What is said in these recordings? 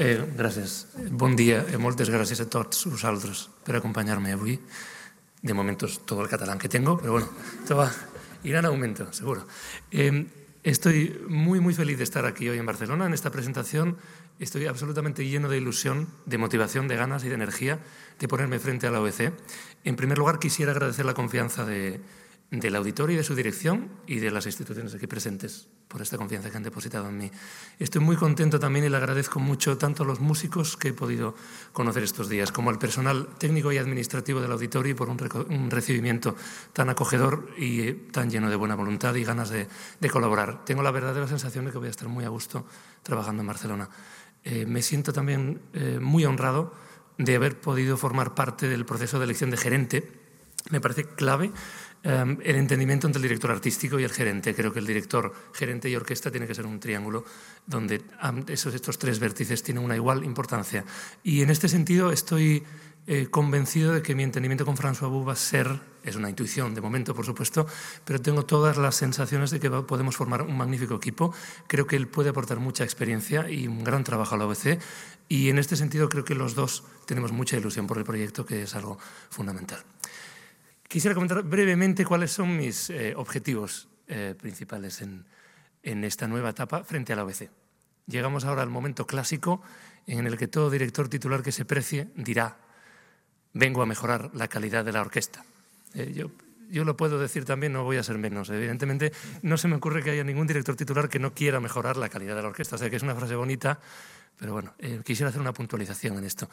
Eh, gràcies. Bon dia i moltes gràcies a tots vosaltres per acompanyar-me avui. De momento es todo el catalán que tengo, pero bueno, esto va, irá en aumento, seguro. Eh, estoy muy, muy feliz de estar aquí hoy en Barcelona en esta presentación. Estoy absolutamente lleno de ilusión, de motivación, de ganas y de energía de ponerme frente a la OEC. En primer lugar, quisiera agradecer la confianza de, del auditorio y de su dirección y de las instituciones aquí presentes por esta confianza que han depositado en mí. Estoy muy contento también y le agradezco mucho tanto a los músicos que he podido conocer estos días como al personal técnico y administrativo del auditorio por un, recibimiento tan acogedor y eh, tan lleno de buena voluntad y ganas de, colaborar. Tengo la verdadera sensación de que voy a estar muy a gusto trabajando en Barcelona. Eh, me siento también eh, muy honrado de haber podido formar parte del proceso de elección de gerente. Me parece clave Em, el entendimiento entre el director artístico y el gerente. Creo que el director, gerente y orquesta tiene que ser un triángulo donde esos, estos tres vértices tienen una igual importancia. Y en este sentido estoy eh, convencido de que mi entendimiento con François Bou va a ser, es una intuición de momento, por supuesto, pero tengo todas las sensaciones de que podemos formar un magnífico equipo. Creo que él puede aportar mucha experiencia y un gran trabajo a la OBC. Y en este sentido creo que los dos tenemos mucha ilusión por el proyecto, que es algo fundamental. Quisiera comentar brevemente cuáles son mis eh, objetivos eh, principales en, en, esta nueva etapa frente a la OBC. Llegamos ahora al momento clásico en el que todo director titular que se precie dirá, vengo a mejorar la calidad de la orquesta. Eh, yo, yo lo puedo decir también, no voy a ser menos. Evidentemente, no se me ocurre que haya ningún director titular que no quiera mejorar la calidad de la orquesta. O sea, que es una frase bonita, pero bueno, quisiera hacer una puntualización en esto.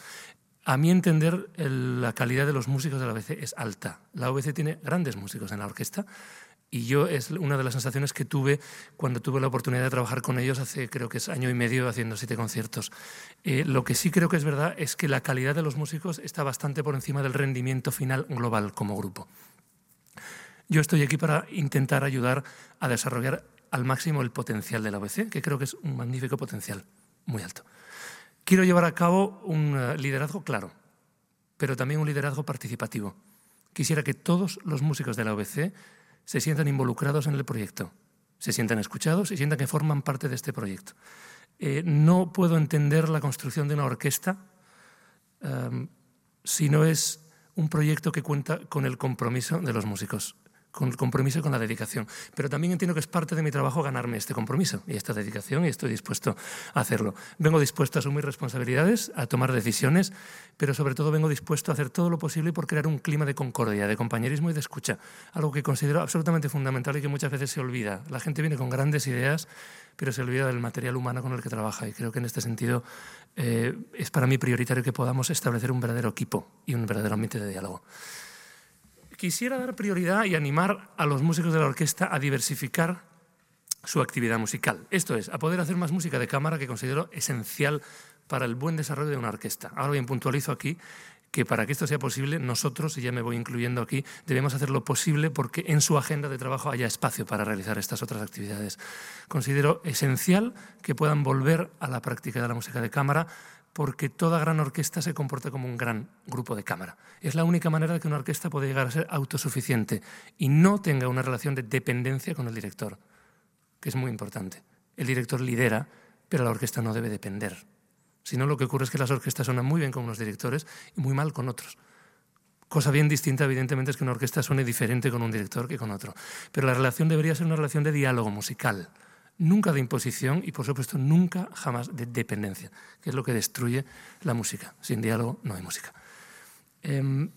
A mi entender, la calidad de los músicos de la OBC es alta. La OBC tiene grandes músicos en la orquesta y yo es una de las sensaciones que tuve cuando tuve la oportunidad de trabajar con ellos hace creo que es año y medio haciendo siete conciertos. Eh, lo que sí creo que es verdad es que la calidad de los músicos está bastante por encima del rendimiento final global como grupo. Yo estoy aquí para intentar ayudar a desarrollar al máximo el potencial de la OBC, que creo que es un magnífico potencial, muy alto. Quiero llevar a cabo un eh, liderazgo claro, pero también un liderazgo participativo. Quisiera que todos los músicos de la OBC se sientan involucrados en el proyecto, se sientan escuchados y sientan que forman parte de este proyecto. Eh, no puedo entender la construcción de una orquesta um, si no es un proyecto que cuenta con el compromiso de los músicos con el compromiso y con la dedicación. Pero también entiendo que es parte de mi trabajo ganarme este compromiso y esta dedicación y estoy dispuesto a hacerlo. Vengo dispuesto a asumir responsabilidades, a tomar decisiones, pero sobre todo vengo dispuesto a hacer todo lo posible por crear un clima de concordia, de compañerismo y de escucha, algo que considero absolutamente fundamental y que muchas veces se olvida. La gente viene con grandes ideas, pero se olvida del material humano con el que trabaja y creo que en este sentido eh, es para mí prioritario que podamos establecer un verdadero equipo y un verdadero ambiente de diálogo. Quisiera dar prioridad y animar a los músicos de la orquesta a diversificar su actividad musical. Esto es, a poder hacer más música de cámara que considero esencial para el buen desarrollo de una orquesta. Ahora bien, puntualizo aquí que para que esto sea posible, nosotros, y ya me voy incluyendo aquí, debemos hacer lo posible porque en su agenda de trabajo haya espacio para realizar estas otras actividades. Considero esencial que puedan volver a la práctica de la música de cámara porque toda gran orquesta se comporta como un gran grupo de cámara. Es la única manera de que una orquesta pueda llegar a ser autosuficiente y no tenga una relación de dependencia con el director, que es muy importante. El director lidera, pero la orquesta no debe depender. Si no, lo que ocurre es que las orquestas suenan muy bien con unos directores y muy mal con otros. Cosa bien distinta, evidentemente, es que una orquesta suene diferente con un director que con otro. Pero la relación debería ser una relación de diálogo musical nunca de imposición y, por supuesto, nunca jamás de dependencia, que es lo que destruye la música. Sin diálogo no hay música. Em,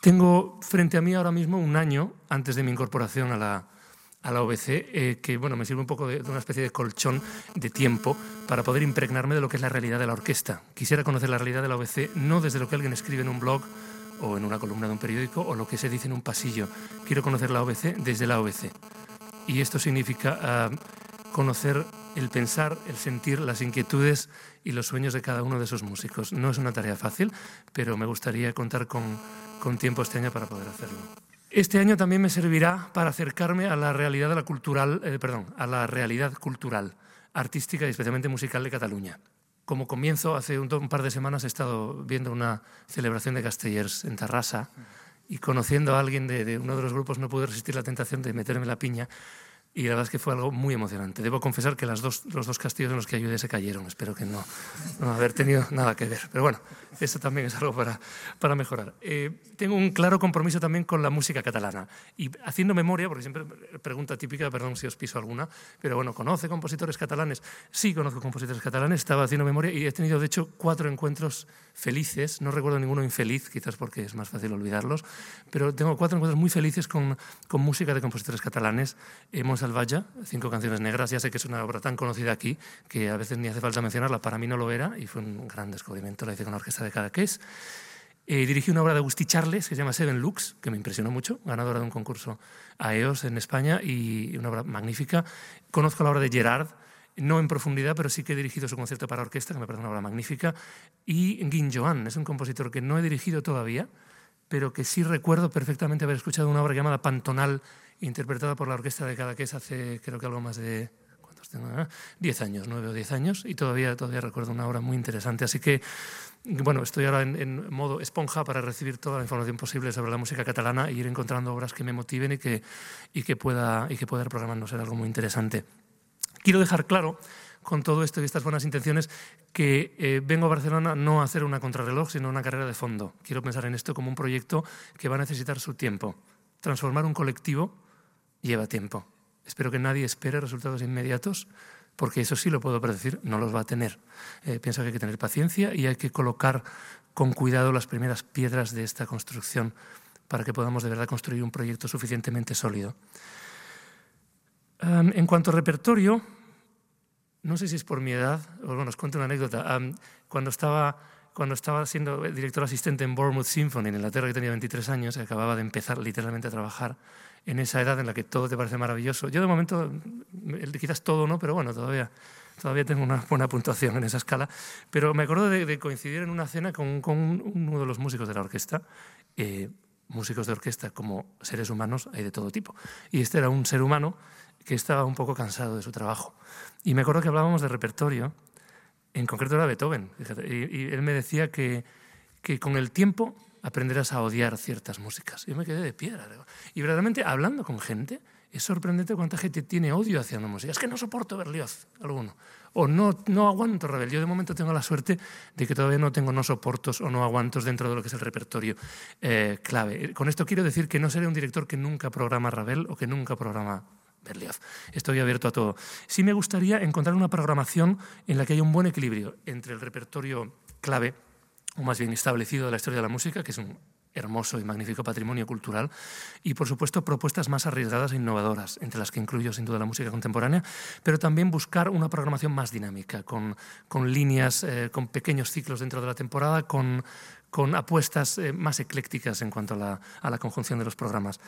tengo frente a mí ahora mismo un año antes de mi incorporación a la, a la OBC, eh, que bueno, me sirve un poco de, de, una especie de colchón de tiempo para poder impregnarme de lo que es la realidad de la orquesta. Quisiera conocer la realidad de la OBC no desde lo que alguien escribe en un blog o en una columna de un periódico o lo que se dice en un pasillo. Quiero conocer la OBC desde la OBC. Y esto significa uh, conocer el pensar, el sentir, las inquietudes y los sueños de cada uno de esos músicos. No es una tarea fácil, pero me gustaría contar con, con tiempo este año para poder hacerlo. Este año también me servirá para acercarme a la realidad de la cultural, eh, perdón, a la realidad cultural, artística y especialmente musical de Cataluña. Como comienzo, hace un, par de semanas he estado viendo una celebración de Castellers en Tarrasa y conociendo a alguien de, de uno de los grupos no pude resistir la tentación de meterme la piña y la verdad es que fue algo muy emocionante. Debo confesar que las dos, los dos castillos en los que ayudé se cayeron. Espero que no, no haber tenido nada que ver. Pero bueno, eso también es algo para, para mejorar. Eh, tengo un claro compromiso también con la música catalana. Y haciendo memoria, porque siempre pregunta típica, perdón si os piso alguna, pero bueno, ¿conoce compositores catalanes? Sí, conozco compositores catalanes. Estaba haciendo memoria y he tenido, de hecho, cuatro encuentros felices. No recuerdo ninguno infeliz, quizás porque es más fácil olvidarlos. Pero tengo cuatro encuentros muy felices con, con música de compositores catalanes. Hemos Salvalla, Cinco canciones negras. Ya sé que es una obra tan conocida aquí que a veces ni hace falta mencionarla. Para mí no lo era y fue un gran descubrimiento. La hice con la orquesta de Cadaqués. Eh, dirigí una obra de Agustí Charles que se llama Seven Lux, que me impresionó mucho, ganadora de un concurso a EOS en España y una obra magnífica. Conozco la obra de Gerard, no en profundidad, pero sí que he dirigido su concierto para orquesta, que me parece una obra magnífica. Y Guin es un compositor que no he dirigido todavía, pero que sí recuerdo perfectamente haber escuchado una obra llamada Pantonal interpretada por la orquesta de Cadaqués hace creo que algo más de ¿cuántos tengo? 10 ah, años, 9 o 10 años, y todavía, todavía recuerdo una obra muy interesante. Así que, bueno, estoy ahora en, en, modo esponja para recibir toda la información posible sobre la música catalana e ir encontrando obras que me motiven y que, y que, pueda, y que pueda ser algo muy interesante. Quiero dejar claro con todo esto y estas buenas intenciones que eh, vengo a Barcelona no a hacer una contrarreloj, sino una carrera de fondo. Quiero pensar en esto como un proyecto que va a necesitar su tiempo. Transformar un colectivo lleva tiempo. Espero que nadie espere resultados inmediatos, porque eso sí lo puedo predecir, no los va a tener. Eh, pienso que hay que tener paciencia y hay que colocar con cuidado las primeras piedras de esta construcción para que podamos de verdad construir un proyecto suficientemente sólido. Um, en cuanto a repertorio, no sé si es por mi edad, bueno, os cuento una anécdota. Um, cuando estaba cuando estaba siendo director asistente en Bournemouth Symphony en Inglaterra, que tenía 23 años, acababa de empezar literalmente a trabajar en esa edad en la que todo te parece maravilloso. Yo de momento, quizás todo no, pero bueno, todavía, todavía tengo una buena puntuación en esa escala. Pero me acuerdo de, coincidir en una cena con, uno de los músicos de la orquesta. Eh, músicos de orquesta como seres humanos hay de todo tipo. Y este era un ser humano que estaba un poco cansado de su trabajo. Y me acuerdo que hablábamos de repertorio, en concreto era Beethoven. y, él me decía que con el tiempo aprenderás a odiar ciertas músicas. Yo me quedé de piedra. Y verdaderamente, hablando con gente, es sorprendente cuánta gente tiene odio hacia una música. Es que no soporto Berlioz, alguno. O no, no aguanto Ravel. Yo de momento tengo la suerte de que todavía no tengo no soportos o no aguantos dentro de lo que es el repertorio eh, clave. Con esto quiero decir que no seré un director que nunca programa Ravel o que nunca programa Berlioz. Estoy abierto a todo. Sí me gustaría encontrar una programación en la que haya un buen equilibrio entre el repertorio clave o más bien establecido de la historia de la música, que es un hermoso y magnífico patrimonio cultural, y por supuesto propuestas más arriesgadas e innovadoras, entre las que incluyo sin duda la música contemporánea, pero también buscar una programación más dinámica, con, con líneas, eh, con pequeños ciclos dentro de la temporada, con, con apuestas eh, más eclécticas en cuanto a la, a la conjunción de los programas.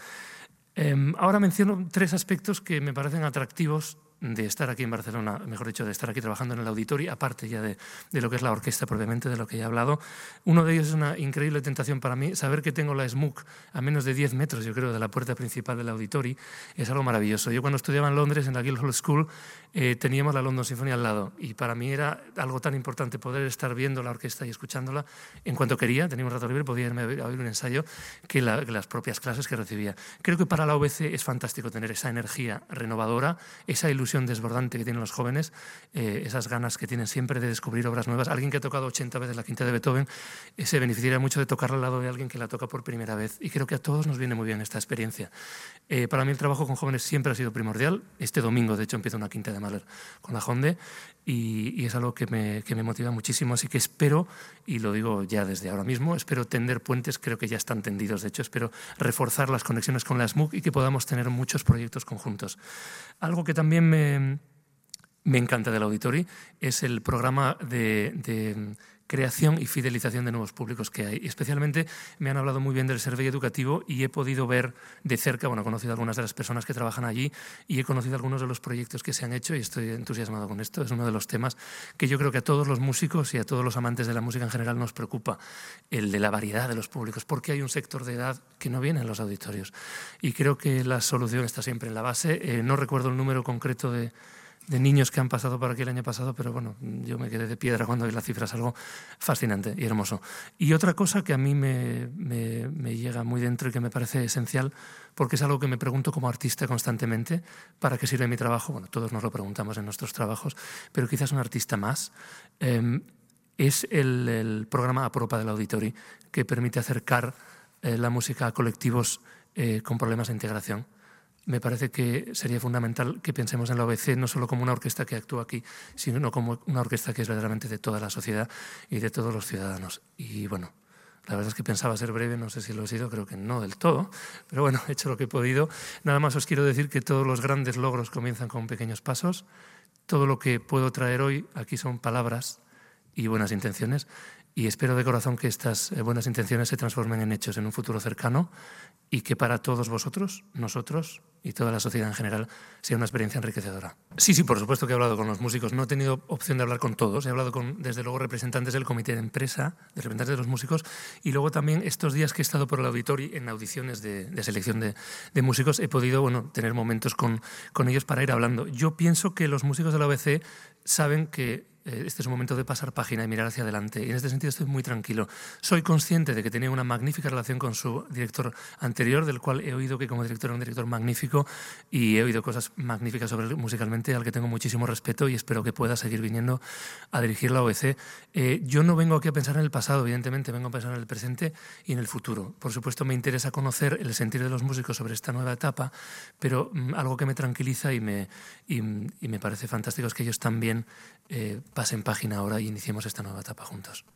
Eh, ahora menciono tres aspectos que me parecen atractivos de estar aquí en Barcelona, mejor dicho, de estar aquí trabajando en el auditorio, aparte ya de, de, lo que es la orquesta propiamente, de lo que ya he hablado. Uno de ellos es una increíble tentación para mí, saber que tengo la SMUC a menos de 10 metros, yo creo, de la puerta principal del auditorio, es algo maravilloso. Yo cuando estudiaba en Londres, en la Guildhall School, eh, teníamos la London Symphony al lado y para mí era algo tan importante poder estar viendo la orquesta y escuchándola en cuanto quería, tenía un rato libre, podía irme a oír un ensayo, que, la, que las propias clases que recibía. Creo que para la OBC es fantástico tener esa energía renovadora, esa ilusión desbordante que tienen los jóvenes, eh, esas ganas que tienen siempre de descubrir obras nuevas. Alguien que ha tocado 80 veces la quinta de Beethoven eh, se beneficiaría mucho de tocar al lado de alguien que la toca por primera vez. Y creo que a todos nos viene muy bien esta experiencia. Eh, para mí el trabajo con jóvenes siempre ha sido primordial. Este domingo, de hecho, empiezo una quinta de Mahler con la Honde y, y es algo que me, que me motiva muchísimo. Así que espero, y lo digo ya desde ahora mismo, espero tender puentes, creo que ya están tendidos, de hecho, espero reforzar las conexiones con la SMUC y que podamos tener muchos proyectos conjuntos. Algo que también me me, encanta del Auditori es el programa de, creación y fidelización de nuevos públicos que hay. Especialmente me han hablado muy bien del servicio educativo y he podido ver de cerca, bueno, he conocido a algunas de las personas que trabajan allí y he conocido algunos de los proyectos que se han hecho y estoy entusiasmado con esto. Es uno de los temas que yo creo que a todos los músicos y a todos los amantes de la música en general nos preocupa, el de la variedad de los públicos, porque hay un sector de edad que no viene en los auditorios. Y creo que la solución está siempre en la base. Eh, no recuerdo el número concreto de de niños que han pasado por aquí el año pasado, pero bueno, yo me quedé de piedra cuando vi las cifras, algo fascinante y hermoso. Y otra cosa que a mí me, me, llega muy dentro y que me parece esencial, porque es algo que me pregunto como artista constantemente, ¿para qué sirve mi trabajo? Bueno, todos nos lo preguntamos en nuestros trabajos, pero quizás un artista más. Em, es el, el, programa Apropa del Auditori, que permite acercar eh, la música a colectivos eh, con problemas de integración me parece que sería fundamental que pensemos en la OBC no solo como una orquesta que actúa aquí, sino como una orquesta que es verdaderamente de toda la sociedad y de todos los ciudadanos. Y bueno, la verdad es que pensaba ser breve, no sé si lo he sido, creo que no del todo, pero bueno, he hecho lo que he podido. Nada más os quiero decir que todos los grandes logros comienzan con pequeños pasos. Todo lo que puedo traer hoy aquí son palabras y buenas intenciones y espero de corazón que estas eh, buenas intenciones se transformen en hechos en un futuro cercano y que para todos vosotros, nosotros y toda la sociedad en general sea una experiencia enriquecedora. Sí, sí, por supuesto que he hablado con los músicos. No he tenido opción de hablar con todos. He hablado con, desde luego, representantes del comité de empresa, de representantes de los músicos, y luego también estos días que he estado por el auditorio en audiciones de, selección de, de, músicos, he podido bueno, tener momentos con, con ellos para ir hablando. Yo pienso que los músicos de la OBC saben que este es un momento de pasar página y mirar hacia adelante. Y en este sentido estoy muy tranquilo. Soy consciente de que tenía una magnífica relación con su director anterior, del cual he oído que como director era un director magnífico y he oído cosas magníficas sobre él musicalmente, al que tengo muchísimo respeto y espero que pueda seguir viniendo a dirigir la OEC. Eh, yo no vengo aquí a pensar en el pasado, evidentemente, vengo a pensar en el presente y en el futuro. Por supuesto, me interesa conocer el sentir de los músicos sobre esta nueva etapa, pero mm, algo que me tranquiliza y me, y, me parece fantástico es que ellos también eh, pasen página ahora y iniciemos esta nueva etapa juntos.